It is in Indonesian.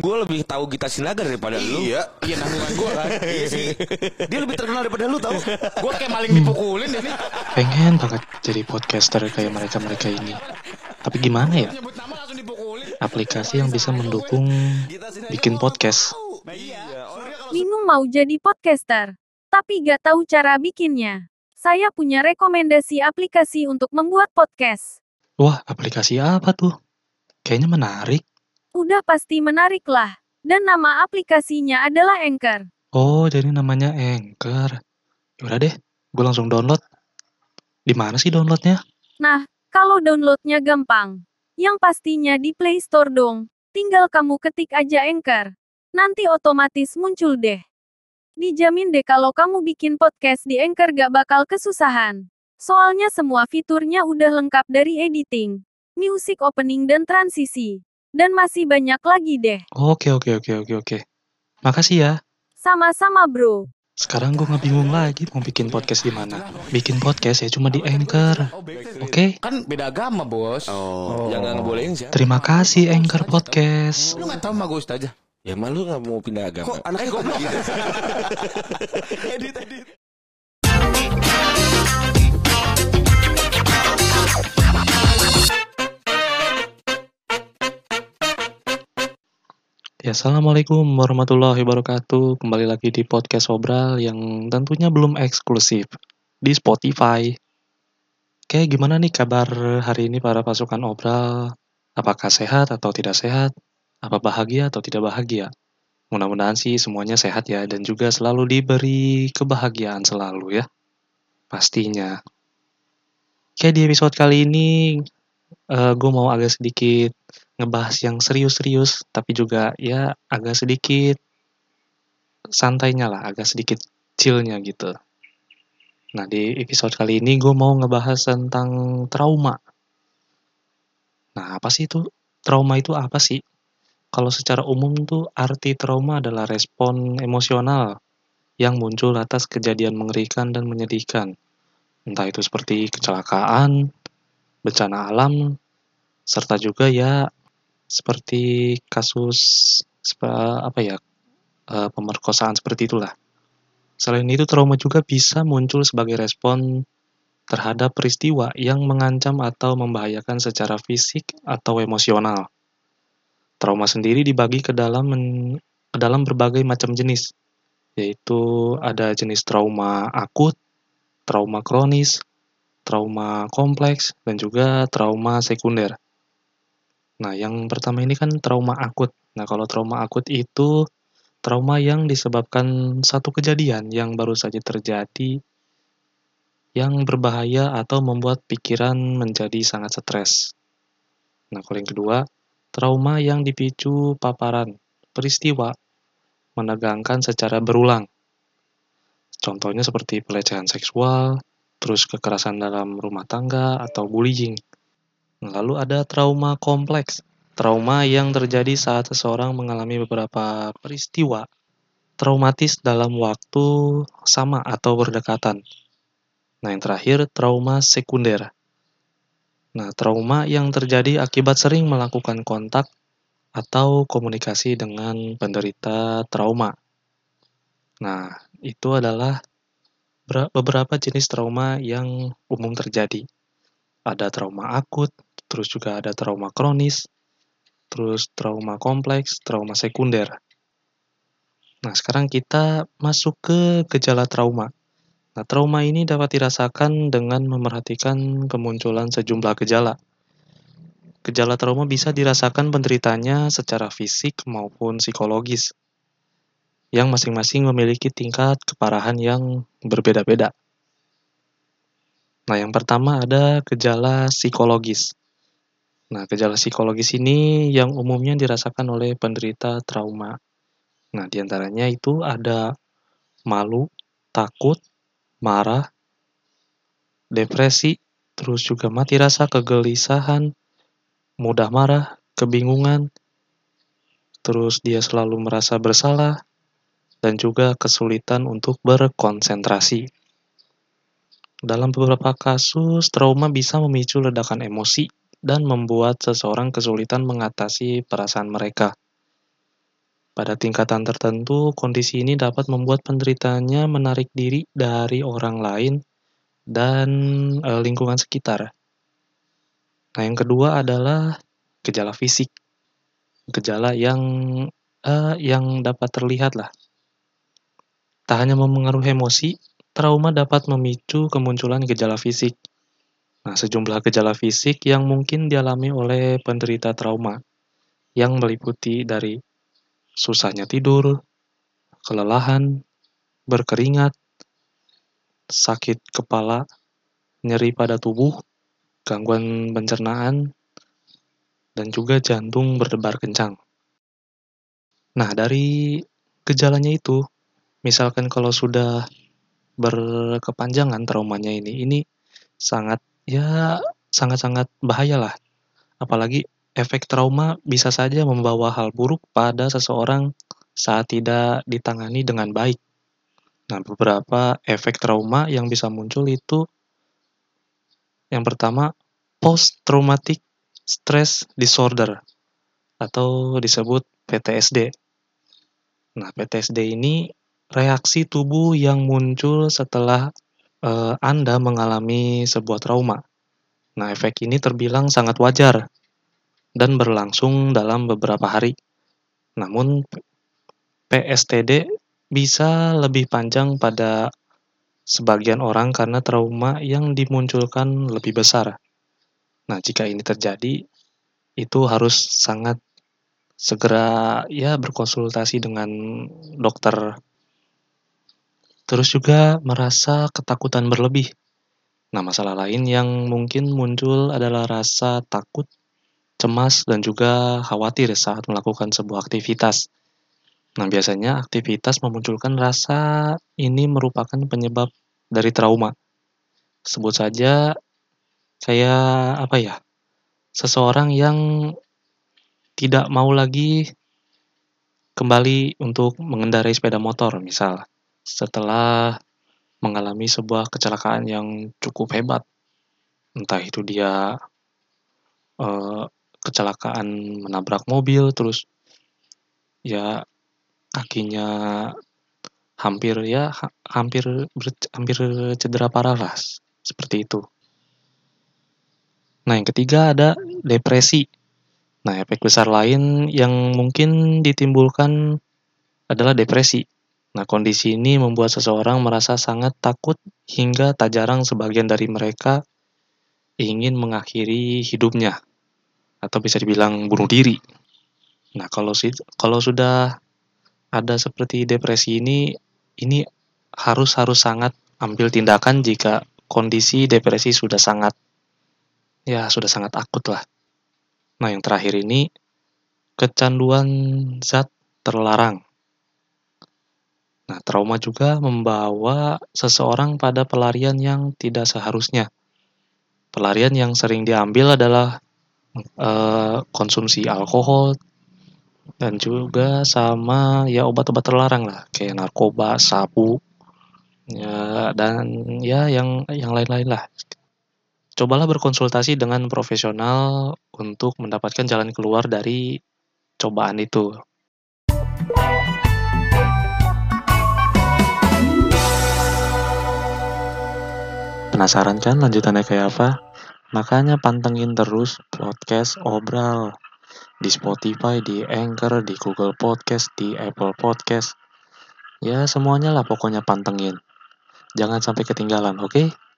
Gue lebih tahu Gita Sinaga daripada lu. Iya. Iya nanggungan gue kan. Iya sih. Dia lebih terkenal daripada lu tau. gue kayak maling dipukulin ini. Pengen banget jadi podcaster kayak mereka-mereka ini. Tapi gimana ya? Nyebut nama langsung dipukulin. Aplikasi yang bisa mendukung bikin podcast. Bingung mau jadi podcaster, tapi gak tahu cara bikinnya. Saya punya rekomendasi aplikasi untuk membuat podcast. Wah, aplikasi apa tuh? Kayaknya menarik. Udah pasti menarik lah. Dan nama aplikasinya adalah Anchor. Oh, jadi namanya Anchor. Yaudah deh, gue langsung download. Di mana sih downloadnya? Nah, kalau downloadnya gampang. Yang pastinya di Play Store dong. Tinggal kamu ketik aja Anchor. Nanti otomatis muncul deh. Dijamin deh kalau kamu bikin podcast di Anchor gak bakal kesusahan. Soalnya semua fiturnya udah lengkap dari editing, music opening dan transisi. Dan masih banyak lagi deh. Oke, oke, oke, oke, oke. Makasih ya. Sama-sama bro. Sekarang gue nggak bingung lagi mau bikin podcast di mana. Bikin podcast ya cuma di Anchor. Oke? Kan beda agama bos. Oh, yang nggak ngebolehin siapa? Terima kasih Anchor Podcast. Lu gak tau sama gue aja. Ya malu nggak mau pindah agama. Kok anaknya kok begitu? edit edit. Ya, Assalamualaikum warahmatullahi wabarakatuh. Kembali lagi di podcast Obral yang tentunya belum eksklusif di Spotify. Oke, gimana nih kabar hari ini para pasukan Obral? Apakah sehat atau tidak sehat? Apa bahagia atau tidak bahagia? Mudah-mudahan sih semuanya sehat ya dan juga selalu diberi kebahagiaan selalu ya. Pastinya. Oke, di episode kali ini gue mau agak sedikit ngebahas yang serius-serius, tapi juga ya agak sedikit santainya lah, agak sedikit chillnya gitu. Nah, di episode kali ini gue mau ngebahas tentang trauma. Nah, apa sih itu? Trauma itu apa sih? Kalau secara umum tuh arti trauma adalah respon emosional yang muncul atas kejadian mengerikan dan menyedihkan. Entah itu seperti kecelakaan, bencana alam, serta juga ya seperti kasus apa ya eh, pemerkosaan seperti itulah. Selain itu trauma juga bisa muncul sebagai respon terhadap peristiwa yang mengancam atau membahayakan secara fisik atau emosional. Trauma sendiri dibagi ke dalam men- ke dalam berbagai macam jenis, yaitu ada jenis trauma akut, trauma kronis, trauma kompleks, dan juga trauma sekunder. Nah, yang pertama ini kan trauma akut. Nah, kalau trauma akut itu trauma yang disebabkan satu kejadian yang baru saja terjadi yang berbahaya atau membuat pikiran menjadi sangat stres. Nah, kalau yang kedua, trauma yang dipicu paparan peristiwa menegangkan secara berulang. Contohnya seperti pelecehan seksual, terus kekerasan dalam rumah tangga atau bullying. Lalu ada trauma kompleks, trauma yang terjadi saat seseorang mengalami beberapa peristiwa traumatis dalam waktu sama atau berdekatan. Nah, yang terakhir trauma sekunder. Nah, trauma yang terjadi akibat sering melakukan kontak atau komunikasi dengan penderita trauma. Nah, itu adalah ber- beberapa jenis trauma yang umum terjadi. Ada trauma akut, terus juga ada trauma kronis, terus trauma kompleks, trauma sekunder. Nah, sekarang kita masuk ke gejala trauma. Nah, trauma ini dapat dirasakan dengan memerhatikan kemunculan sejumlah gejala. Gejala trauma bisa dirasakan penderitanya secara fisik maupun psikologis, yang masing-masing memiliki tingkat keparahan yang berbeda-beda. Nah, yang pertama ada gejala psikologis. Nah, gejala psikologis ini yang umumnya dirasakan oleh penderita trauma. Nah, di antaranya itu ada malu, takut, marah, depresi, terus juga mati rasa, kegelisahan, mudah marah, kebingungan, terus dia selalu merasa bersalah, dan juga kesulitan untuk berkonsentrasi. Dalam beberapa kasus, trauma bisa memicu ledakan emosi dan membuat seseorang kesulitan mengatasi perasaan mereka. Pada tingkatan tertentu, kondisi ini dapat membuat penderitanya menarik diri dari orang lain dan eh, lingkungan sekitar. Nah, yang kedua adalah gejala fisik. Gejala yang eh, yang dapat terlihat lah. Tak hanya memengaruhi emosi, trauma dapat memicu kemunculan gejala fisik. Nah, sejumlah gejala fisik yang mungkin dialami oleh penderita trauma yang meliputi dari susahnya tidur, kelelahan, berkeringat, sakit kepala, nyeri pada tubuh, gangguan pencernaan, dan juga jantung berdebar kencang. Nah, dari gejalanya itu, misalkan kalau sudah berkepanjangan traumanya ini, ini sangat ya sangat-sangat bahaya lah. Apalagi efek trauma bisa saja membawa hal buruk pada seseorang saat tidak ditangani dengan baik. Nah, beberapa efek trauma yang bisa muncul itu yang pertama post traumatic stress disorder atau disebut PTSD. Nah, PTSD ini reaksi tubuh yang muncul setelah uh, Anda mengalami sebuah trauma. Nah, efek ini terbilang sangat wajar dan berlangsung dalam beberapa hari. Namun, PSTD bisa lebih panjang pada sebagian orang karena trauma yang dimunculkan lebih besar. Nah, jika ini terjadi, itu harus sangat segera ya berkonsultasi dengan dokter Terus juga merasa ketakutan berlebih. Nah, masalah lain yang mungkin muncul adalah rasa takut, cemas, dan juga khawatir saat melakukan sebuah aktivitas. Nah, biasanya aktivitas memunculkan rasa ini merupakan penyebab dari trauma. Sebut saja saya apa ya? Seseorang yang tidak mau lagi kembali untuk mengendarai sepeda motor, misal setelah mengalami sebuah kecelakaan yang cukup hebat. Entah itu dia uh, kecelakaan menabrak mobil, terus ya kakinya hampir ya ha hampir hampir cedera parah lah seperti itu. Nah, yang ketiga ada depresi. Nah, efek besar lain yang mungkin ditimbulkan adalah depresi. Nah, kondisi ini membuat seseorang merasa sangat takut hingga tak jarang sebagian dari mereka ingin mengakhiri hidupnya atau bisa dibilang bunuh diri. Nah, kalau kalau sudah ada seperti depresi ini ini harus harus sangat ambil tindakan jika kondisi depresi sudah sangat ya sudah sangat akut lah. Nah, yang terakhir ini kecanduan zat terlarang. Nah, trauma juga membawa seseorang pada pelarian yang tidak seharusnya. Pelarian yang sering diambil adalah uh, konsumsi alkohol dan juga sama ya obat-obat terlarang lah, kayak narkoba, sabu, ya dan ya yang yang lain-lain lah. Cobalah berkonsultasi dengan profesional untuk mendapatkan jalan keluar dari cobaan itu. Penasaran kan lanjutannya kayak apa? Makanya pantengin terus podcast Obral di Spotify, di Anchor, di Google Podcast, di Apple Podcast. Ya semuanya lah pokoknya pantengin. Jangan sampai ketinggalan, oke? Okay?